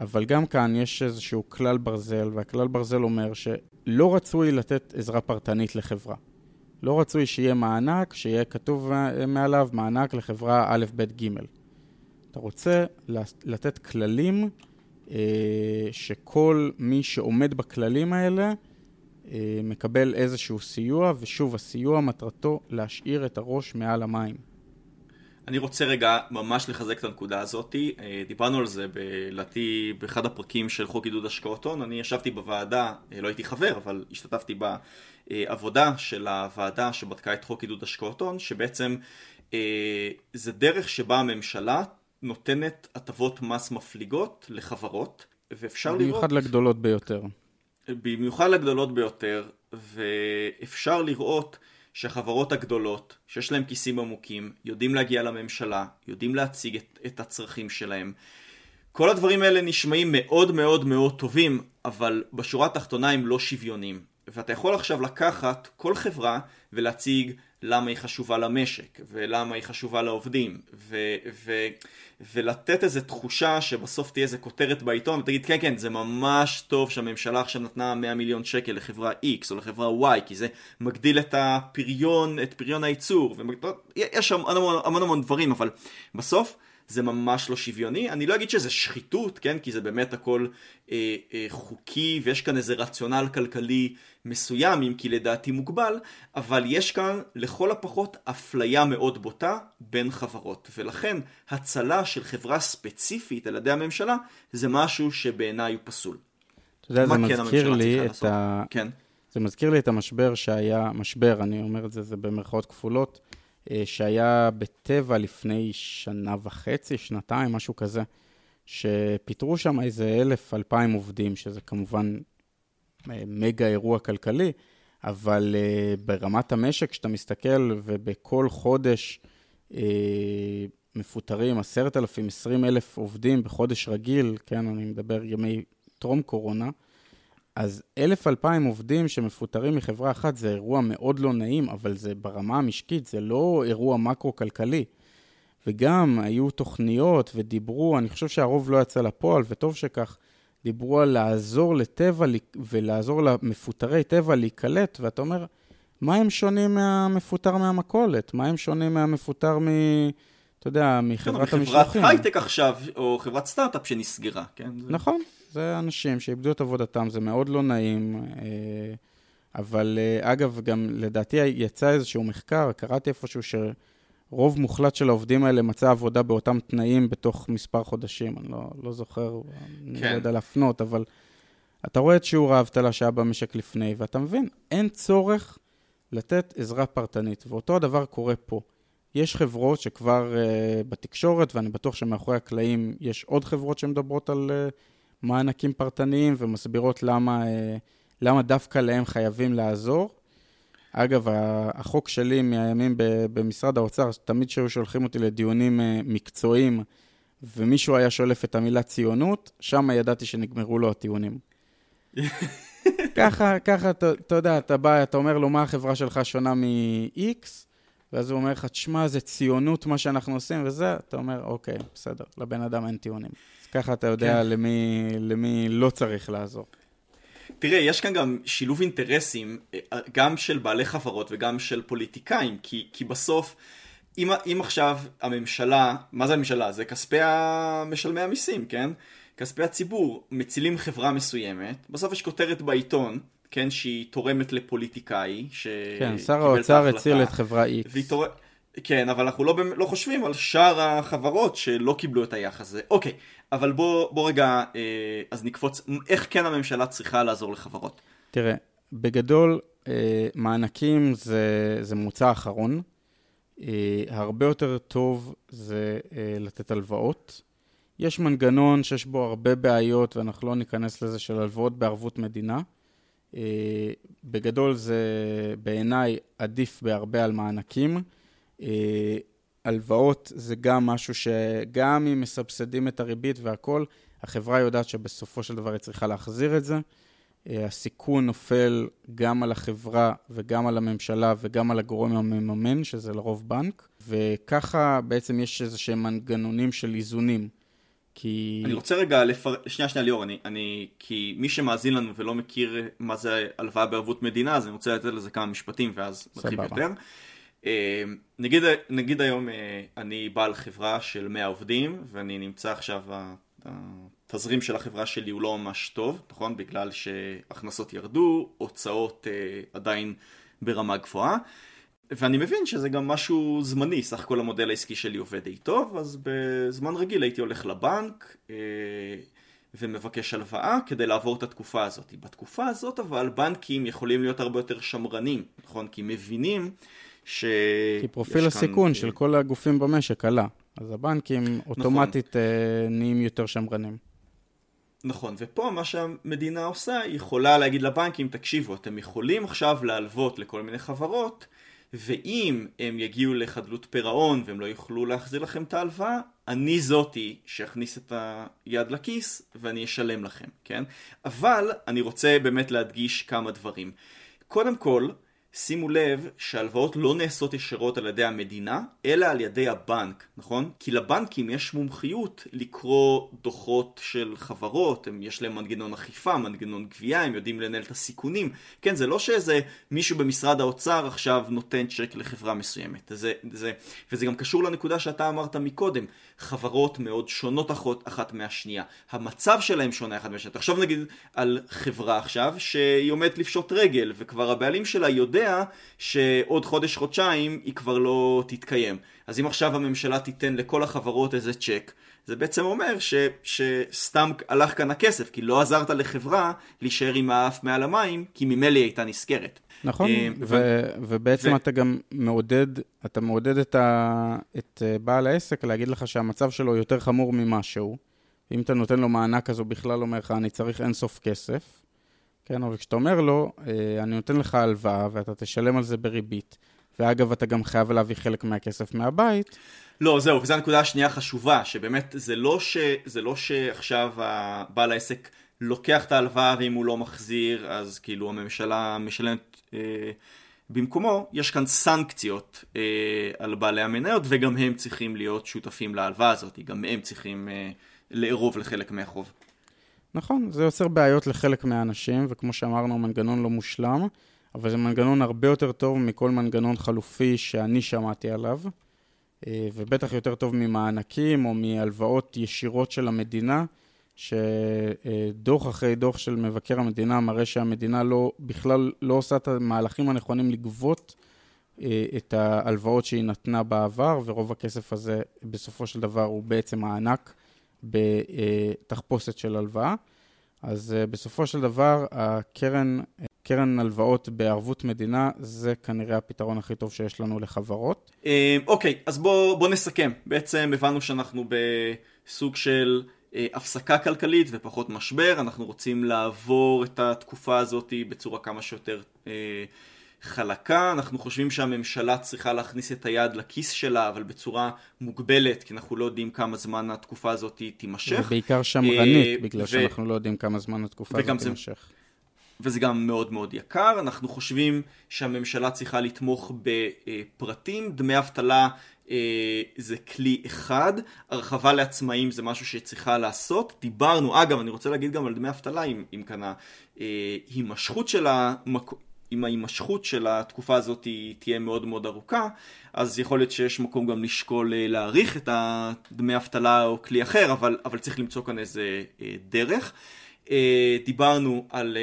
אבל גם כאן יש איזשהו כלל ברזל, והכלל ברזל אומר שלא רצוי לתת עזרה פרטנית לחברה. לא רצוי שיהיה מענק, שיהיה כתוב מעליו מענק לחברה א', ב', ג'. אתה רוצה לתת כללים אה, שכל מי שעומד בכללים האלה אה, מקבל איזשהו סיוע, ושוב, הסיוע מטרתו להשאיר את הראש מעל המים. אני רוצה רגע ממש לחזק את הנקודה הזאת. אה, דיברנו על זה לדעתי באחד הפרקים של חוק עידוד השקעות הון. אני ישבתי בוועדה, לא הייתי חבר, אבל השתתפתי בעבודה של הוועדה שבדקה את חוק עידוד השקעות הון, שבעצם זה דרך שבה הממשלה נותנת הטבות מס מפליגות לחברות, ואפשר במיוחד לראות... במיוחד לגדולות ביותר. במיוחד לגדולות ביותר, ואפשר לראות שהחברות הגדולות, שיש להן כיסים עמוקים, יודעים להגיע לממשלה, יודעים להציג את, את הצרכים שלהם. כל הדברים האלה נשמעים מאוד מאוד מאוד טובים, אבל בשורה התחתונה הם לא שוויוניים. ואתה יכול עכשיו לקחת כל חברה ולהציג למה היא חשובה למשק, ולמה היא חשובה לעובדים, ו- ו- ולתת איזו תחושה שבסוף תהיה איזו כותרת בעיתון, ותגיד כן כן זה ממש טוב שהממשלה עכשיו נתנה 100 מיליון שקל לחברה X או לחברה Y, כי זה מגדיל את הפריון, את פריון הייצור, ויש שם המון המון המון דברים, אבל בסוף זה ממש לא שוויוני. אני לא אגיד שזה שחיתות, כן? כי זה באמת הכל אה, אה, חוקי ויש כאן איזה רציונל כלכלי מסוים, אם כי לדעתי מוגבל, אבל יש כאן לכל הפחות אפליה מאוד בוטה בין חברות. ולכן הצלה של חברה ספציפית על ידי הממשלה זה משהו שבעיניי הוא פסול. אתה יודע, זה כן מזכיר לי את ה... כן. זה מזכיר לי את המשבר שהיה, משבר, אני אומר את זה, זה במרכאות כפולות, שהיה בטבע לפני שנה וחצי, שנתיים, משהו כזה, שפיטרו שם איזה אלף, אלפיים עובדים, שזה כמובן אה, מגה אירוע כלכלי, אבל uh, ברמת המשק, כשאתה מסתכל ובכל חודש מפוטרים עשרת אלפים, עשרים אלף עובדים בחודש רגיל, כן, אני מדבר ימי טרום קורונה, אז אלף אלפיים עובדים שמפוטרים מחברה אחת זה אירוע מאוד לא נעים, אבל זה ברמה המשקית, זה לא אירוע מקרו-כלכלי. וגם היו תוכניות ודיברו, אני חושב שהרוב לא יצא לפועל, וטוב שכך, דיברו על לעזור לטבע ולעזור למפוטרי טבע להיקלט, ואתה אומר, מה הם שונים מהמפוטר מהמכולת? מה הם שונים מהמפוטר מ... אתה יודע, מחברת כן, המשלוחים? חברת הייטק עכשיו, או חברת סטארט-אפ שנסגרה, כן? נכון, זה אנשים שאיבדו את עבודתם, זה מאוד לא נעים. אה, אבל אה, אגב, גם לדעתי יצא איזשהו מחקר, קראתי איפשהו שרוב מוחלט של העובדים האלה מצא עבודה באותם תנאים בתוך מספר חודשים. אני לא, לא זוכר, כן. אני לא כן. יודע להפנות, אבל אתה רואה את שיעור האבטלה שהיה במשק לפני, ואתה מבין, אין צורך לתת עזרה פרטנית, ואותו הדבר קורה פה. יש חברות שכבר uh, בתקשורת, ואני בטוח שמאחורי הקלעים יש עוד חברות שמדברות על uh, מענקים פרטניים ומסבירות למה, uh, למה דווקא להם חייבים לעזור. אגב, החוק שלי מהימים במשרד האוצר, תמיד שהיו שולחים אותי לדיונים מקצועיים, ומישהו היה שולף את המילה ציונות, שם ידעתי שנגמרו לו הטיעונים. ככה, ככה, אתה יודע, אתה בא, אתה אומר לו, מה החברה שלך שונה מ-X, ואז הוא אומר לך, תשמע, זה ציונות מה שאנחנו עושים וזה, אתה אומר, אוקיי, בסדר, לבן אדם אין טיעונים. אז ככה אתה יודע כן. למי, למי לא צריך לעזור. תראה, יש כאן גם שילוב אינטרסים, אה, גם של בעלי חברות וגם של פוליטיקאים, כי, כי בסוף, אם, אם עכשיו הממשלה, מה זה הממשלה? זה כספי משלמי המיסים, כן? כספי הציבור מצילים חברה מסוימת, בסוף יש כותרת בעיתון, כן, שהיא תורמת לפוליטיקאי, ש... כן, שר האוצר הציל את חברה X. תור... כן, אבל אנחנו לא, לא חושבים על שאר החברות שלא קיבלו את היחס הזה. אוקיי, אבל בוא, בוא רגע, אה, אז נקפוץ, איך כן הממשלה צריכה לעזור לחברות? תראה, בגדול, אה, מענקים זה, זה מוצא אחרון. אה, הרבה יותר טוב זה אה, לתת הלוואות. יש מנגנון שיש בו הרבה בעיות, ואנחנו לא ניכנס לזה, של הלוואות בערבות מדינה. Uh, בגדול זה בעיניי עדיף בהרבה על מענקים. Uh, הלוואות זה גם משהו שגם אם מסבסדים את הריבית והכול, החברה יודעת שבסופו של דבר היא צריכה להחזיר את זה. Uh, הסיכון נופל גם על החברה וגם על הממשלה וגם על הגורם המממן, שזה לרוב בנק, וככה בעצם יש איזה שהם מנגנונים של איזונים. כי... אני רוצה רגע לפר... שנייה שנייה ליאור, אני, אני... כי מי שמאזין לנו ולא מכיר מה זה הלוואה בערבות מדינה, אז אני רוצה לתת לזה כמה משפטים ואז נרחיב יותר. אה, נגיד, נגיד היום אה, אני בעל חברה של 100 עובדים ואני נמצא עכשיו, התזרים של החברה שלי הוא לא ממש טוב, נכון? בגלל שהכנסות ירדו, הוצאות אה, עדיין ברמה גבוהה. ואני מבין שזה גם משהו זמני, סך הכל המודל העסקי שלי עובד די טוב, אז בזמן רגיל הייתי הולך לבנק אה, ומבקש הלוואה כדי לעבור את התקופה הזאת. בתקופה הזאת אבל בנקים יכולים להיות הרבה יותר שמרנים, נכון? כי מבינים ש... כי פרופיל הסיכון כאן... של כל הגופים במשק עלה, אז הבנקים נכון. אוטומטית נכון. נהיים יותר שמרנים. נכון, ופה מה שהמדינה עושה, היא יכולה להגיד לבנקים, תקשיבו, אתם יכולים עכשיו להלוות לכל מיני חברות ואם הם יגיעו לחדלות פירעון והם לא יוכלו להחזיר לכם את ההלוואה, אני זאתי שאכניס את היד לכיס ואני אשלם לכם, כן? אבל אני רוצה באמת להדגיש כמה דברים. קודם כל, שימו לב שהלוואות לא נעשות ישירות על ידי המדינה, אלא על ידי הבנק, נכון? כי לבנקים יש מומחיות לקרוא דוחות של חברות, הם, יש להם מנגנון אכיפה, מנגנון גבייה, הם יודעים לנהל את הסיכונים. כן, זה לא שאיזה מישהו במשרד האוצר עכשיו נותן צ'ק לחברה מסוימת. זה, זה, וזה גם קשור לנקודה שאתה אמרת מקודם, חברות מאוד שונות אחת, אחת מהשנייה. המצב שלהם שונה אחת מהשנייה. תחשוב נגיד על חברה עכשיו שהיא עומדת לפשוט רגל, וכבר הבעלים שלה יודע יודע שעוד חודש-חודשיים היא כבר לא תתקיים. אז אם עכשיו הממשלה תיתן לכל החברות איזה צ'ק, זה בעצם אומר ש, שסתם הלך כאן הכסף, כי לא עזרת לחברה להישאר עם האף מעל המים, כי ממילא היא הייתה נשכרת. נכון, אה, ו- ובעצם ו- אתה גם מעודד, אתה מעודד את, ה- את אה, בעל העסק להגיד לך שהמצב שלו יותר חמור ממשהו. אם אתה נותן לו מענק אז הוא בכלל אומר לך, אני צריך אינסוף כסף. כן, אבל כשאתה אומר לו, אה, אני נותן לך הלוואה ואתה תשלם על זה בריבית, ואגב, אתה גם חייב להביא חלק מהכסף מהבית. לא, זהו, וזו הנקודה השנייה החשובה, שבאמת זה לא, ש... זה לא שעכשיו בעל העסק לוקח את ההלוואה ואם הוא לא מחזיר, אז כאילו הממשלה משלמת אה, במקומו, יש כאן סנקציות אה, על בעלי המניות, וגם הם צריכים להיות שותפים להלוואה הזאת, גם הם צריכים אה, לערוב לחלק מהחוב. נכון, זה יוצר בעיות לחלק מהאנשים, וכמו שאמרנו, מנגנון לא מושלם, אבל זה מנגנון הרבה יותר טוב מכל מנגנון חלופי שאני שמעתי עליו, אה, ובטח יותר טוב ממענקים או מהלוואות ישירות של המדינה, שדוח אחרי דוח של מבקר המדינה מראה שהמדינה לא, בכלל לא עושה את המהלכים הנכונים לגבות אה, את ההלוואות שהיא נתנה בעבר, ורוב הכסף הזה בסופו של דבר הוא בעצם מענק בתחפושת של הלוואה. אז uh, בסופו של דבר, הקרן, קרן הלוואות בערבות מדינה, זה כנראה הפתרון הכי טוב שיש לנו לחברות. אוקיי, okay, אז בואו בוא נסכם. בעצם הבנו שאנחנו בסוג של אה, הפסקה כלכלית ופחות משבר, אנחנו רוצים לעבור את התקופה הזאת בצורה כמה שיותר אה, חלקה, אנחנו חושבים שהממשלה צריכה להכניס את היד לכיס שלה, אבל בצורה מוגבלת, כי אנחנו לא יודעים כמה זמן התקופה הזאת תימשך. ובעיקר שמרנית, אה, בגלל ו... שאנחנו לא יודעים כמה זמן התקופה הזאת תימשך. זה... וזה גם מאוד מאוד יקר, אנחנו חושבים שהממשלה צריכה לתמוך בפרטים, דמי אבטלה אה, זה כלי אחד, הרחבה לעצמאים זה משהו שצריכה לעשות. דיברנו, אגב, אני רוצה להגיד גם על דמי אבטלה, עם, עם כאן ההימשכות של המק... אם ההימשכות של התקופה הזאת תהיה מאוד מאוד ארוכה, אז יכול להיות שיש מקום גם לשקול אה, להאריך את דמי אבטלה או כלי אחר, אבל, אבל צריך למצוא כאן איזה אה, דרך. אה, דיברנו על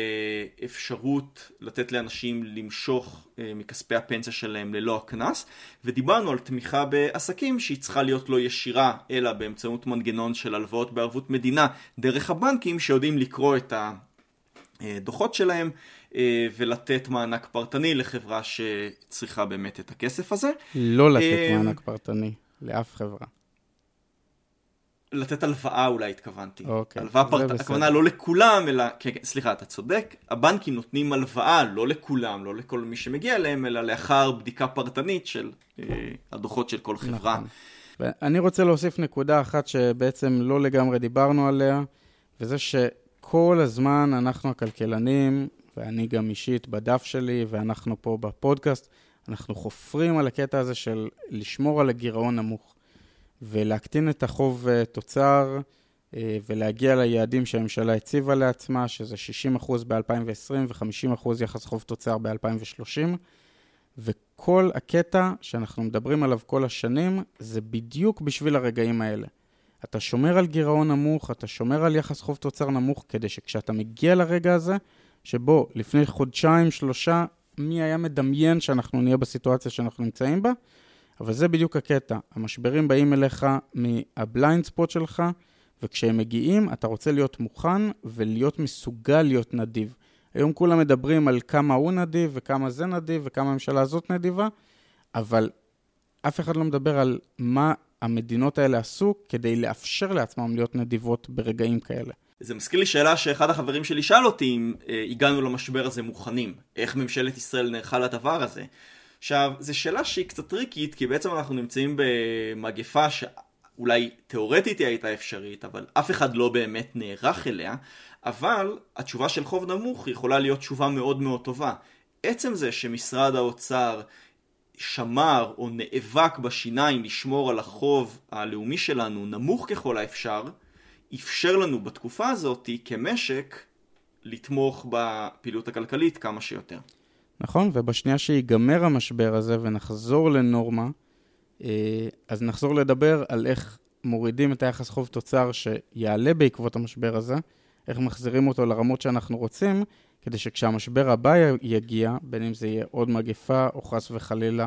אפשרות לתת לאנשים למשוך מכספי הפנסיה שלהם ללא הקנס ודיברנו על תמיכה בעסקים שהיא צריכה להיות לא ישירה אלא באמצעות מנגנון של הלוואות בערבות מדינה דרך הבנקים שיודעים לקרוא את הדוחות שלהם ולתת מענק פרטני לחברה שצריכה באמת את הכסף הזה. לא לתת מענק פרטני לאף חברה. לתת הלוואה אולי התכוונתי. אוקיי. הלוואה פרט... הכוונה לא לכולם, אלא, כן, כן, סליחה, אתה צודק, הבנקים נותנים הלוואה לא לכולם, לא לכל מי שמגיע אליהם, אלא לאחר בדיקה פרטנית של אה, הדוחות של כל חברה. נכון. ואני רוצה להוסיף נקודה אחת שבעצם לא לגמרי דיברנו עליה, וזה שכל הזמן אנחנו הכלכלנים, ואני גם אישית בדף שלי, ואנחנו פה בפודקאסט, אנחנו חופרים על הקטע הזה של לשמור על הגירעון נמוך. ולהקטין את החוב אה, תוצר אה, ולהגיע ליעדים שהממשלה הציבה לעצמה, שזה 60% ב-2020 ו-50% יחס חוב תוצר ב-2030. וכל הקטע שאנחנו מדברים עליו כל השנים, זה בדיוק בשביל הרגעים האלה. אתה שומר על גירעון נמוך, אתה שומר על יחס חוב תוצר נמוך, כדי שכשאתה מגיע לרגע הזה, שבו לפני חודשיים, שלושה, מי היה מדמיין שאנחנו נהיה בסיטואציה שאנחנו נמצאים בה, אבל זה בדיוק הקטע. המשברים באים אליך מהבליינד ספוט שלך, וכשהם מגיעים, אתה רוצה להיות מוכן ולהיות מסוגל להיות נדיב. היום כולם מדברים על כמה הוא נדיב וכמה זה נדיב וכמה הממשלה הזאת נדיבה, אבל אף אחד לא מדבר על מה המדינות האלה עשו כדי לאפשר לעצמם להיות נדיבות ברגעים כאלה. זה מזכיר לי שאלה שאחד החברים שלי שאל אותי אם אה, הגענו למשבר הזה מוכנים. איך ממשלת ישראל נערכה לדבר הזה? עכשיו, זו שאלה שהיא קצת טריקית, כי בעצם אנחנו נמצאים במגפה שאולי תאורטית היא הייתה אפשרית, אבל אף אחד לא באמת נערך אליה, אבל התשובה של חוב נמוך יכולה להיות תשובה מאוד מאוד טובה. עצם זה שמשרד האוצר שמר או נאבק בשיניים לשמור על החוב הלאומי שלנו נמוך ככל האפשר, אפשר לנו בתקופה הזאת כמשק לתמוך בפעילות הכלכלית כמה שיותר. נכון, ובשנייה שיגמר המשבר הזה ונחזור לנורמה, אה, אז נחזור לדבר על איך מורידים את היחס חוב תוצר שיעלה בעקבות המשבר הזה, איך מחזירים אותו לרמות שאנחנו רוצים, כדי שכשהמשבר הבא יגיע, בין אם זה יהיה עוד מגפה, או חס וחלילה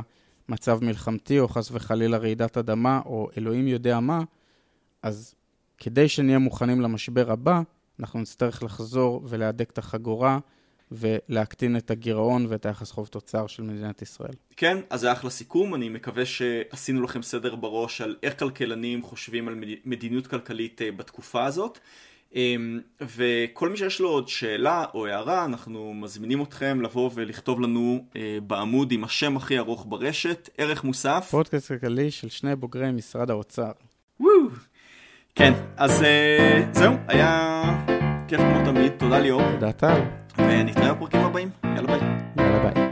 מצב מלחמתי, או חס וחלילה רעידת אדמה, או אלוהים יודע מה, אז כדי שנהיה מוכנים למשבר הבא, אנחנו נצטרך לחזור ולהדק את החגורה, ולהקטין את הגירעון ואת היחס חוב תוצר של מדינת ישראל. כן, אז זה אחלה סיכום, אני מקווה שעשינו לכם סדר בראש על איך כלכלנים חושבים על מדיניות כלכלית אה, בתקופה הזאת. אמ, וכל מי שיש לו עוד שאלה או הערה, אנחנו מזמינים אתכם לבוא ולכתוב לנו אה, בעמוד עם השם הכי ארוך ברשת, ערך מוסף. פודקאסט כלכלי של שני בוגרי משרד האוצר. וואו! כן, אז אה, זהו, היה כיף כמו תמיד, תודה ליאור. תודה טל. ונתראה בפרקים הבאים, יאללה ביי. יאללה ביי.